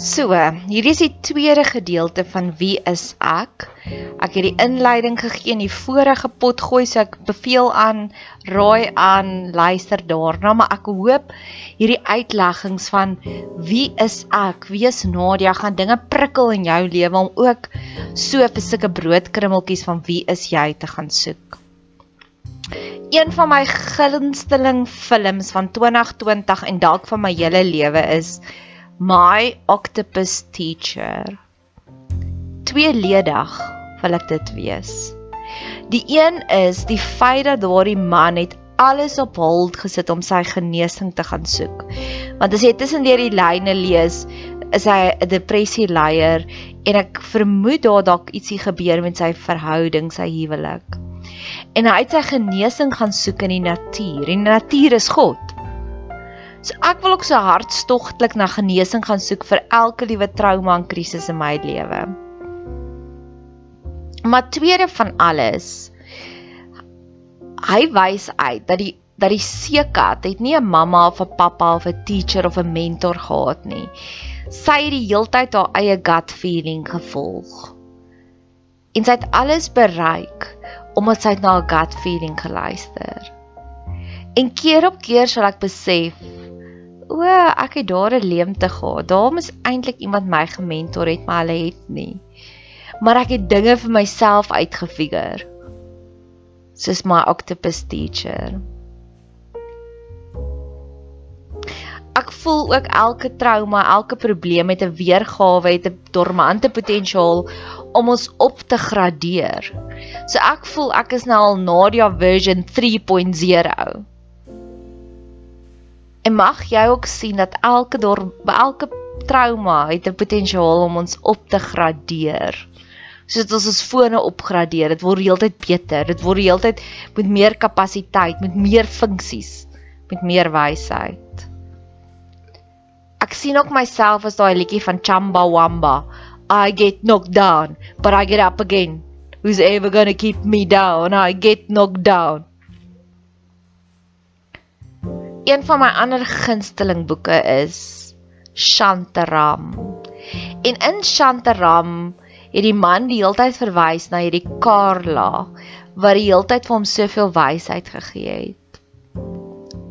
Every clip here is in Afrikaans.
So, hierdie is die tweede gedeelte van wie is ek? Ek het die inleiding gegee in die vorige pot gooi, so ek beveel aan raai aan luister daarna, maar ek hoop hierdie uitleggings van wie is ek? Wie is Nadia gaan dinge prikkel in jou lewe om ook so vir sulke broodkrummeltjies van wie is jy te gaan soek. Een van my gunsteling films van 2020 en dalk van my hele lewe is My Octopus Teacher. Tweeledig wil ek dit wees. Die een is die feit dat daardie man het alles op hold gesit om sy genesing te gaan soek. Want as jy tussen die lyne lees, is hy 'n depressie leier en ek vermoed daar dalk ietsie gebeur met sy verhouding, sy huwelik. En hy het sy genesing gaan soek in die natuur. En die natuur is God. So ek wil ook so hartstogtelik na genesing gaan soek vir elke liewe trauma en krisis in my lewe. Maar tweede van alles, hy wys uit dat die dat die seekat het nie 'n mamma of 'n pappa of 'n teacher of 'n mentor gehad nie. Sy het die heeltyd haar eie gut feeling gevolg. En sy het alles bereik omdat sy na haar gut feeling geluister. En keer op keer sal ek besef o, ek het daar 'n leemte gehad. Daar moes eintlik iemand my gementor het, maar hulle het nie. Maar ek het dinge vir myself uitgefigure. Soos my octopus teacher. Ek voel ook elke trauma, elke probleem het 'n weergawe, het 'n dormante potensiaal om ons op te gradeer. So ek voel ek is nou al Nadia version 3.0. En mag jy ook sien dat elke dor elke trauma het 'n potensiaal om ons op te gradeer. Soos ons ons fone opgradeer, dit word heeltyd beter, dit word heeltyd met meer kapasiteit, met meer funksies, met meer wysheid. Ek sien ook myself as daai liedjie van Chamba Wamba. I get knocked down, but I get up again. Who's ever going to keep me down? I get knocked down. Een van my ander gunsteling boeke is Shantaram. En in Shantaram het die man die heeltyd verwys na hierdie Karla wat die heeltyd vir hom soveel wysheid gegee het.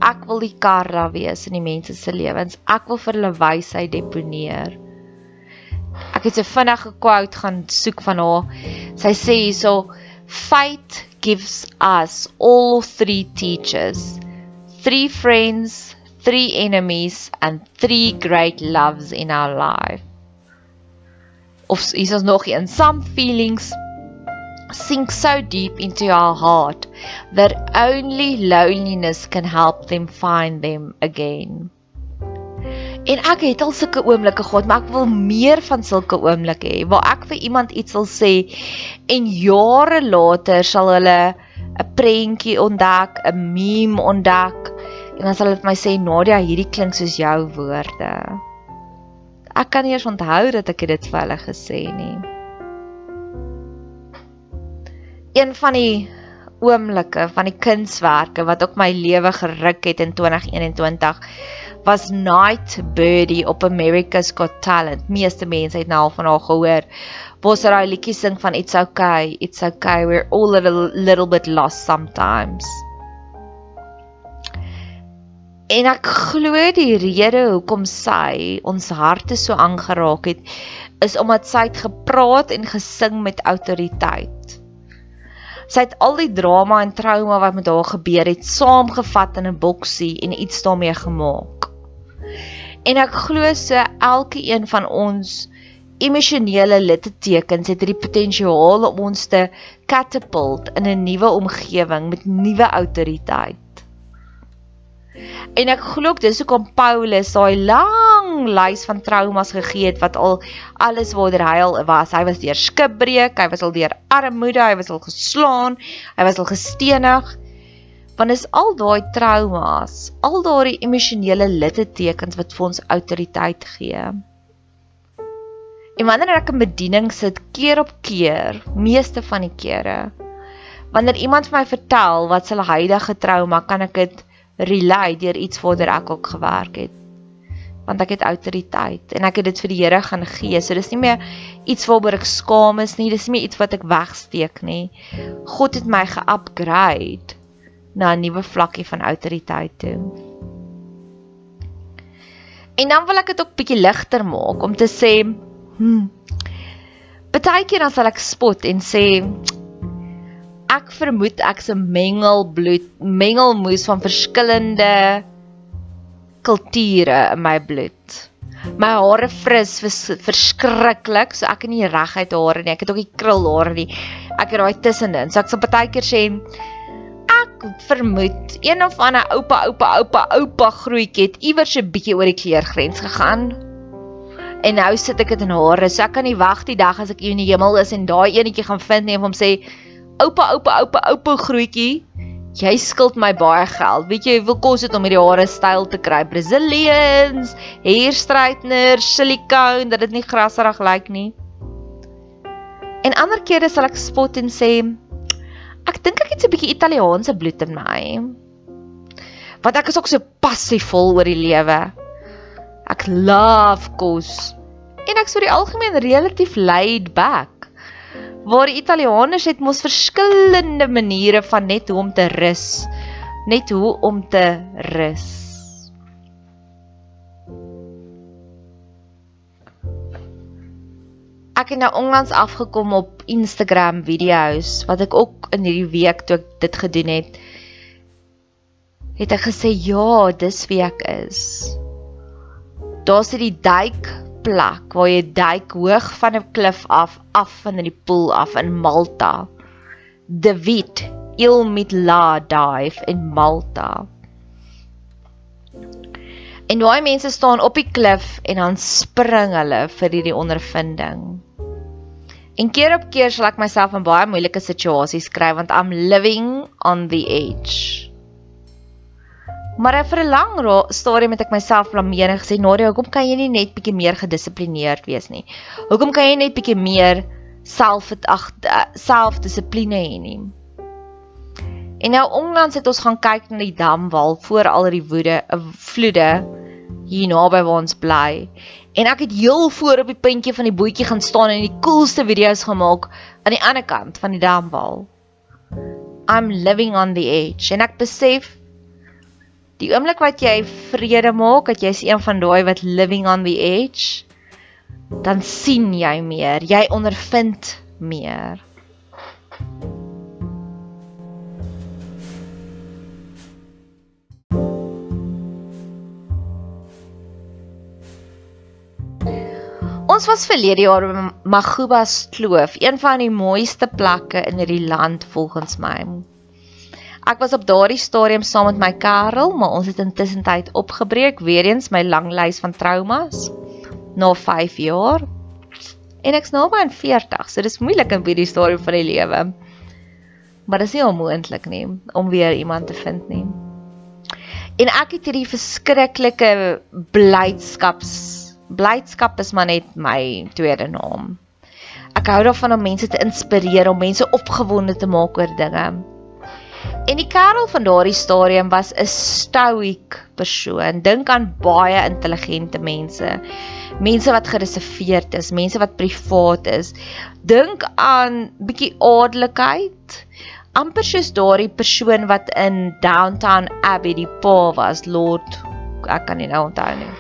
Ek wil die Karla wees in die mense se lewens. Ek wil vir hulle wysheid deponeer. Ek het 'n vinnige quote gaan soek van haar. Sy sê hierso: "Fate gives us all three teachers." Three friends, three enemies and three great loves in our life. Of is ons nog een some feelings sink so deep into our heart that only loneliness can help them find them again. En ek het al sulke oomblikke gehad, maar ek wil meer van sulke oomblikke hê waar ek vir iemand iets wil sê en jare later sal hulle 'n prentjie ontdek, 'n meme ontdek en dan sal hulle vir my sê Nadia, hierdie klink soos jou woorde. Ek kan nie eens onthou dat ek dit vir hulle gesê nie. Een van die oomblikke van die kunswerke wat ook my lewe geruk het in 2021 was Night Birdie op America's Got Talent. Meeste mense het nou al van haar gehoor sy daai liedjie sing van it's okay, it's okay, we're all a little, little bit lost sometimes. En ek glo die rede hoekom sy ons harte so aangeraak het is omdat sy het gepraat en gesing met autoriteit. Sy het al die drama en trauma wat met haar gebeur het saamgevat in 'n boksie en iets daarmee gemaak. En ek glo so elke een van ons emosionele littekens het die potensiaal om ons te catapult in 'n nuwe omgewing met nuwe autoriteit. En ek glo ook dis hoekom Paulus daai lang lys van traumas gegee het wat al alles waarder hy al was. Hy was deur skipbreek, hy was al deur armoede, hy was al geslaan, hy was al gestenig. Want is al daai traumas, al daai emosionele littekens wat vir ons autoriteit gee. En wanneer ek in bediening sit keer op keer, meeste van die kere, wanneer iemand vir my vertel wat hulle huidige trauma, kan ek dit relate deur iets waartoe ek ook gewerk het. want ek het autoriteit en ek het dit vir die Here gaan gee. So dis nie meer iets waaroor ek skaam is nie, dis nie meer iets wat ek wegsteek nie. God het my ge-upgrade na 'n nuwe vlakkie van autoriteit toe. En dan wil ek dit ook bietjie ligter maak om te sê, hm. Partykeer dan sal ek spot en sê ek vermoed ek's 'n mengelbloed, mengelmoes van verskillende kulture in my bloed. My hare fris vers, verskriklik, so ek het nie reguit hare nie. Ek het ook nie krulhare nie. Ek daai tussenin. So ek sal partykeer sê ek vermoed een of ander oupa oupa oupa oupa grootjie het iewers 'n bietjie oor die kleurgrens gegaan. En nou sit ek dit in hare. So ek kan nie wag die dag as ek in die hemel is en daai enetjie gaan vind nie en hom sê oupa oupa oupa oupa grootjie Jy skuld my baie geld. Weet jy hoeveel kos dit om hierdie hare styl te kry? Brazilians, hair straightener, silikone, dat dit nie grasserig lyk nie. En ander kere sal ek spot en sê ek dink ek het 'n bietjie Italiaanse bloed in my. Want ek is ook so passievol oor die lewe. Ek love kos. En ek sou die algemeen relatief laid back waar die Italianers het mos verskillende maniere van net hoe om te rus, net hoe om te rus. Ek het nou onlangs afgekom op Instagram video's wat ek ook in hierdie week toe ek dit gedoen het, het ek gesê ja, dis wie ek is. Daar's die duik plek waar jy duik hoog van 'n klif af af van die poel af in Malta. De Wit Il Mitla dive in Malta. En daai mense staan op die klif en dan spring hulle vir hierdie ondervinding. En keer op keer sal ek myself in baie moeilike situasies kry want I'm living on the edge. Maar vir 'n lang stadium het ek myself blameer en gesê, "Nadia, hoekom kan jy nie net bietjie meer gedissiplineerd wees nie? Hoekom kan jy net bietjie meer self ag selfdissipline hê nie?" En nou onlangs het ons gaan kyk na die damwal voor al die woede, eh, vloede hier naby waar ons bly. En ek het heel voor op die puntjie van die bootjie gaan staan en die coolste video's gemaak aan die ander kant van die damwal. I'm living on the edge en ek besef Die oomblik wat jy vrede maak, dat jy's een van daai wat living on the edge, dan sien jy meer, jy ondervind meer. Ons was verlede jaar by Magubas Kloof, een van die mooiste plekke in hierdie land volgens my. Ek was op daardie stadium saam met my Karel, maar ons het intussen tyd opgebreek weer eens my lang lys van traumas na 5 jaar. En ek's nou by 40, so dis moeilik in hierdie stadium van die lewe. Maar dit is nie onmoontlik nie om weer iemand te vind nie. En ek het hierdie verskriklike blydskaps blydskap is maar net my tweede naam. Ek hou daarvan om mense te inspireer, om mense opgewonde te maak oor dinge. En die kerel van daardie stadium was 'n stoïek persoon. Dink aan baie intelligente mense. Mense wat gereserveerd is, mense wat privaat is. Dink aan bietjie adelikheid. amper soos daardie persoon wat in Downtown Abbey die pa was, Lord ek kan nie nou onthou nie.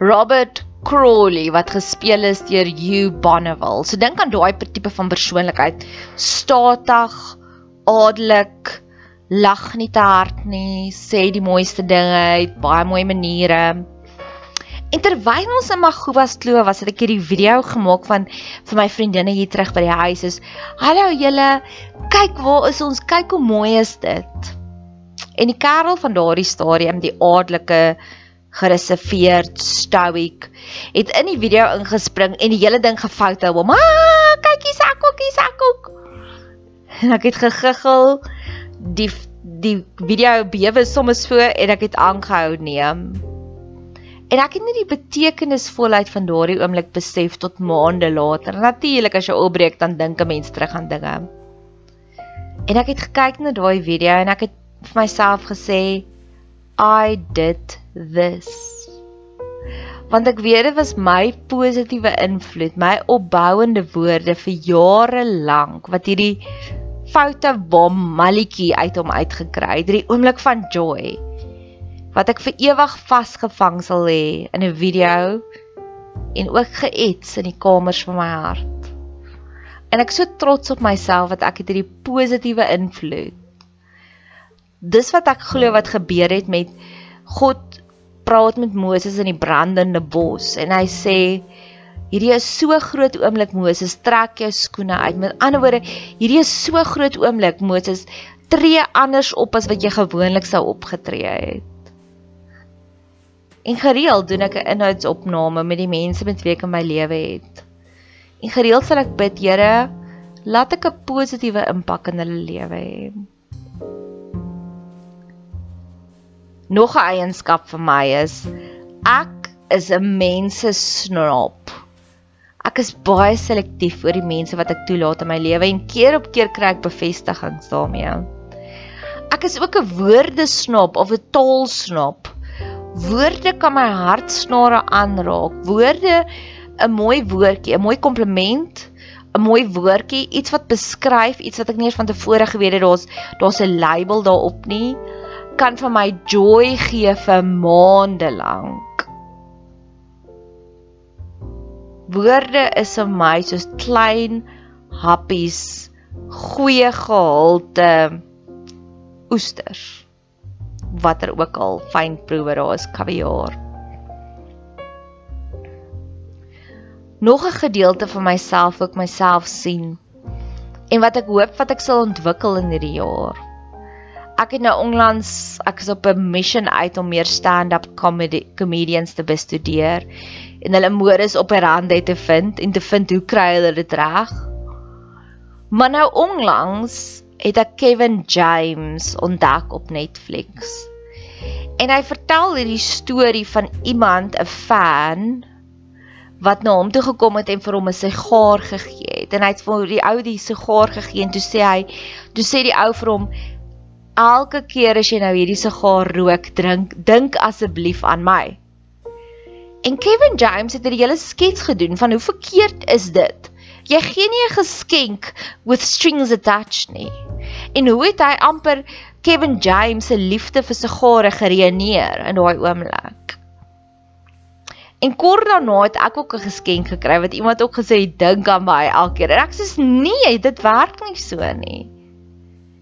Robert Crawley wat gespeel is deur Hugh Bonneville. So dink aan daai tipe van persoonlikheid. Statig, adelik, lag nie te hard nie, sê die mooiste dinge, het baie mooi maniere. En terwyl ons in Magubas Kloof was, het ek hierdie video gemaak van vir my vriendinne hier terug by die huis is. Hallo julle, kyk waar is ons? Kyk hoe mooi is dit. En die kerel van daardie stadium, die adelike gereserveerd, stoic, het in die video ingespring en die hele ding gefout hou. Maar kyk hier sakkoek, hier sakkoek. En ek het gegiggel. Die die video bewe soms voor en ek het aangehou neem. En ek het nie die betekenisvolheid van daardie oomblik besef tot maande later. Natuurlik as jy opbreek dan dink 'n mens terug aan dinge. En ek het gekyk na daai video en ek het vir myself gesê I did this. Want ek weet dit was my positiewe invloed, my opbouende woorde vir jare lank wat hierdie foute bom malletjie uit hom uitgekry het, hierdie oomblik van joy wat ek vir ewig vasgevang sal hê in 'n video en ook geets in die kamers van my hart. En ek so trots op myself dat ek het hierdie positiewe invloed. Dis wat ek glo wat gebeur het met God praat met Moses in die brandende bos en hy sê hierdie is so groot oomblik Moses trek jou skoene uit. Met ander woorde, hierdie is so groot oomblik Moses tree anders op as wat jy gewoonlik sou opgetree het. En gereeld doen ek 'n inhoudsopname met die mense met wie ek in my lewe het. En gereeld sal ek bid, Here, laat ek 'n positiewe impak in hulle lewe hê. Nog 'n eienskap vir my is ek is 'n mense snop. Ek is baie selektief oor die mense wat ek toelaat in my lewe en keer op keer kry ek bevestigings daarmee. Ek is ook 'n woordesnop of 'n taalsnop. Woorde kan my hartsnare aanraak. Woorde 'n mooi woordjie, 'n mooi kompliment, 'n mooi woordjie, iets wat beskryf, iets wat ek nie eens van tevore geweet het daar's daar's 'n label daarop nie, kan vir my joy gee vir maande lank. Woorde is vir my soos klein happies, goeie gehalte oesters watter ook al fyn proewe daar is kaviaar. Nog 'n gedeelte van myself ook myself sien en wat ek hoop wat ek sal ontwikkel in hierdie jaar. Ek het nou onlangs ek is op 'n mission uit om meer stand-up comedy comedians te bestudeer en hulle modus op 'n rand te vind en te vind hoe kry hulle dit reg. Maar nou onlangs het ek Kevin James ontdek op Netflix. En hy vertel hierdie storie van iemand, 'n fan wat na hom toe gekom het en vir hom 'n sigaar gegee het. En hy het vir die ou die sigaar gegee en toe sê hy, toe sê die ou vir hom elke keer as jy nou hierdie sigaar rook, drink, dink asseblief aan my. En Kevin James het 'n hele skets gedoen van hoe verkeerd is dit? Jy gee nie 'n geskenk with strings attached nie. En hoe het hy amper Kevin James se liefde vir sigare gereëneer in daai oomblik? En kort daarna het ek ook 'n geskenk gekry wat iemand ook gesê dink aan my elke keer. En ek sê nee, dit werk nie so nie.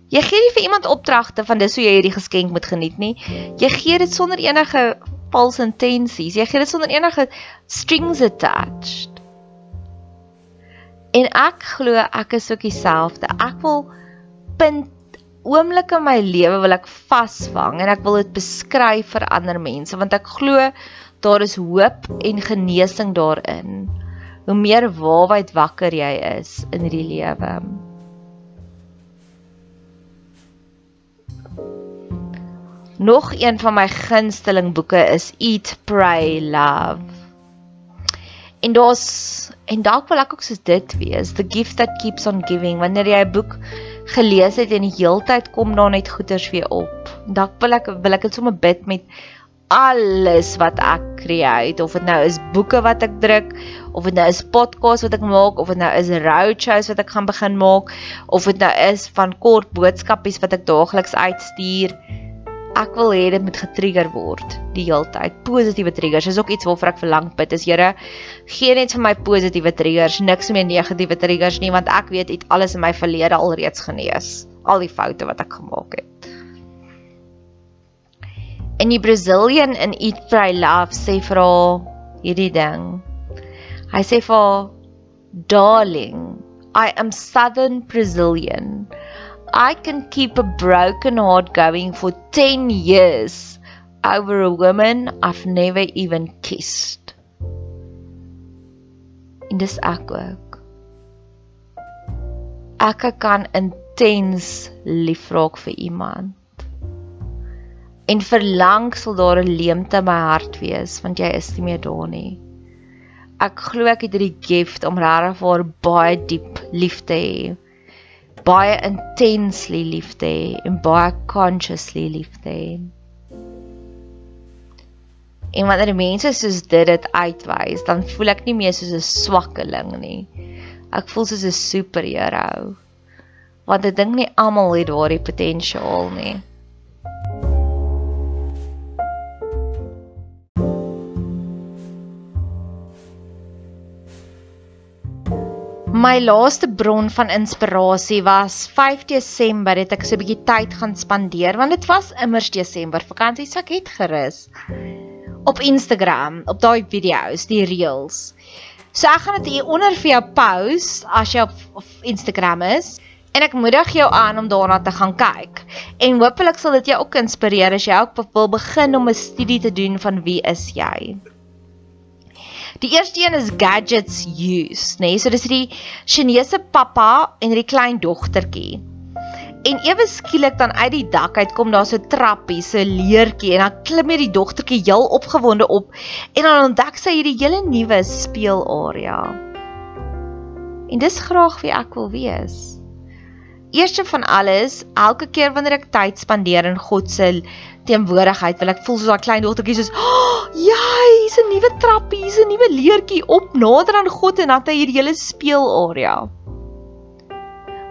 Jy gee nie vir iemand opdragte van dis hoe jy hierdie geskenk moet geniet nie. Jy gee dit sonder enige false intensies. Jy gee dit sonder enige strings attached. En ek glo ek is ook dieselfde. Ek wil punt oomblikke in my lewe wil ek vasvang en ek wil dit beskryf vir ander mense want ek glo daar is hoop en genesing daarin. Hoe meer waarheid wakker jy is in hierdie lewe. Nog een van my gunsteling boeke is Eat Pray Love. En daar's en dalk wil ek ook soos dit wees, the gift that keeps on giving. Wanneer jy 'n boek gelees het en die heeltyd kom daar net goeters weer op. Dalk wil ek wil ek dit sommer bid met alles wat ek create of dit nou is boeke wat ek druk of dit nou is podcasts wat ek maak of dit nou is roadshows wat ek gaan begin maak of dit nou is van kort boodskapies wat ek daagliks uitstuur ek wil hê dit moet getrigger word die heeltyd. Positiewe triggers is ook iets waarvoor ek verlang bid. Is Here, gee net vir my positiewe triggers, niks meer negatiewe triggers nie, want ek weet dit alles in my verlede alreeds genees. Al die foute wat ek gemaak het. En die Brazilian in Eat Pray Love sê vir haar hierdie ding. Hy sê vir haar, "Darling, I am Southern Brazilian." I can keep a broken heart going for 10 years over a woman I've never even kissed. En dis ek ook. Ek kan intens lief raak vir iemand. En verlang sal daar 'n leemte in my hart wees want jy is nie meer daar nie. Ek glo ek het hierdie gift om regtig vir baie diep lief te hê baie intensely lief te hê en baie consciously lief te hê. En wanneer mense soos dit dit uitwys, dan voel ek nie meer soos 'n swakkeling nie. Ek voel soos 'n superheld. Want ek dink nie almal het daardie potensiaal nie. My laaste bron van inspirasie was 5 Desember het ek so 'n bietjie tyd gaan spandeer want dit was immers Desember vakansie so ek het gerus op Instagram op daai video's die reels. So ek gaan dit hier onder vir jou post as jy op, op Instagram is en ek moedig jou aan om daarna te gaan kyk. En hopelik sal dit jou ook inspireer as jy ook wil begin om 'n studie te doen van wie is jy. Die eerste een is gadgets use, nê? Nee? So dis die Chinese pappa en die klein dogtertjie. En ewe skielik dan uit die dak uit kom daar so trappie, so leertjie en dan klim hierdie dogtertjie heel opgewonde op en dan ontdek sy hierdie hele nuwe speelarea. En dis graag wie ek wil wees. Eerste van alles, elke keer wanneer ek tyd spandeer in God se teenwoordigheid, wil ek voel soos daai klein dogtertjie soos, oh, "Ja, hier's 'n nuwe trappie, hier's 'n nuwe leertjie op nader aan God en dan het hy hierdie hele speelarea."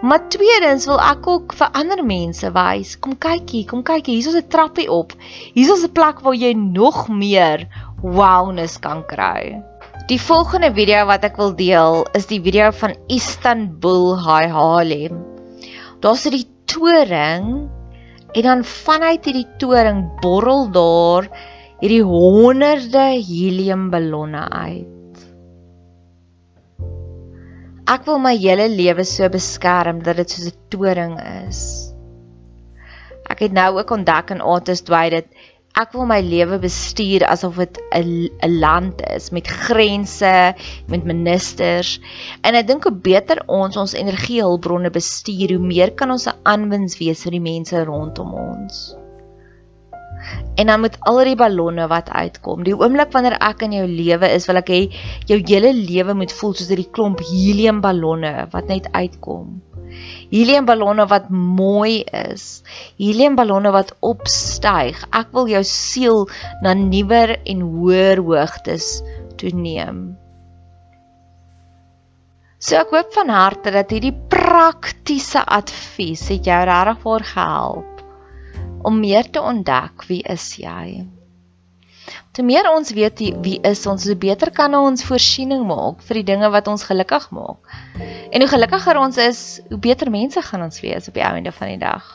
Maar tweedens wil ek ook vir ander mense wys, kom kyk hier, kom kyk hier, hier's 'n trappie op. Hier's 'n plek waar jy nog meer wowness kan kry. Die volgende video wat ek wil deel is die video van Istanbul High Harlem. Daar's 'n toring En dan vanuit hierdie toring borrel daar hierdie honderde heliumballonne uit. Ek wil my hele lewe so beskerm dat dit soos 'n toring is. Ek het nou ook ontdek in Artist Way dat ek wil my lewe bestuur asof dit 'n 'n land is met grense, met ministers. En ek dink hoe beter ons ons energiehulpbronne bestuur, hoe meer kan ons 'n aanwins wees vir die mense rondom ons. En dan met al die ballonne wat uitkom. Die oomblik wanneer ek in jou lewe is, wil ek hê jou hele lewe moet voel soos hierdie klomp heliumballonne wat net uitkom heliumballonne wat mooi is, heliumballonne wat opstyg. Ek wil jou siel na nuwer en hoër hoogtes toeneem. So ek hoop van harte dat hierdie praktiese advies het jou regtig voor gehelp om meer te ontdek wie is jy. Hoe meer ons weet wie is ons, hoe beter kan ons voorsiening maak vir die dinge wat ons gelukkig maak. En hoe gelukkiger ons is, hoe beter mense gaan ons wees op die einde van die dag.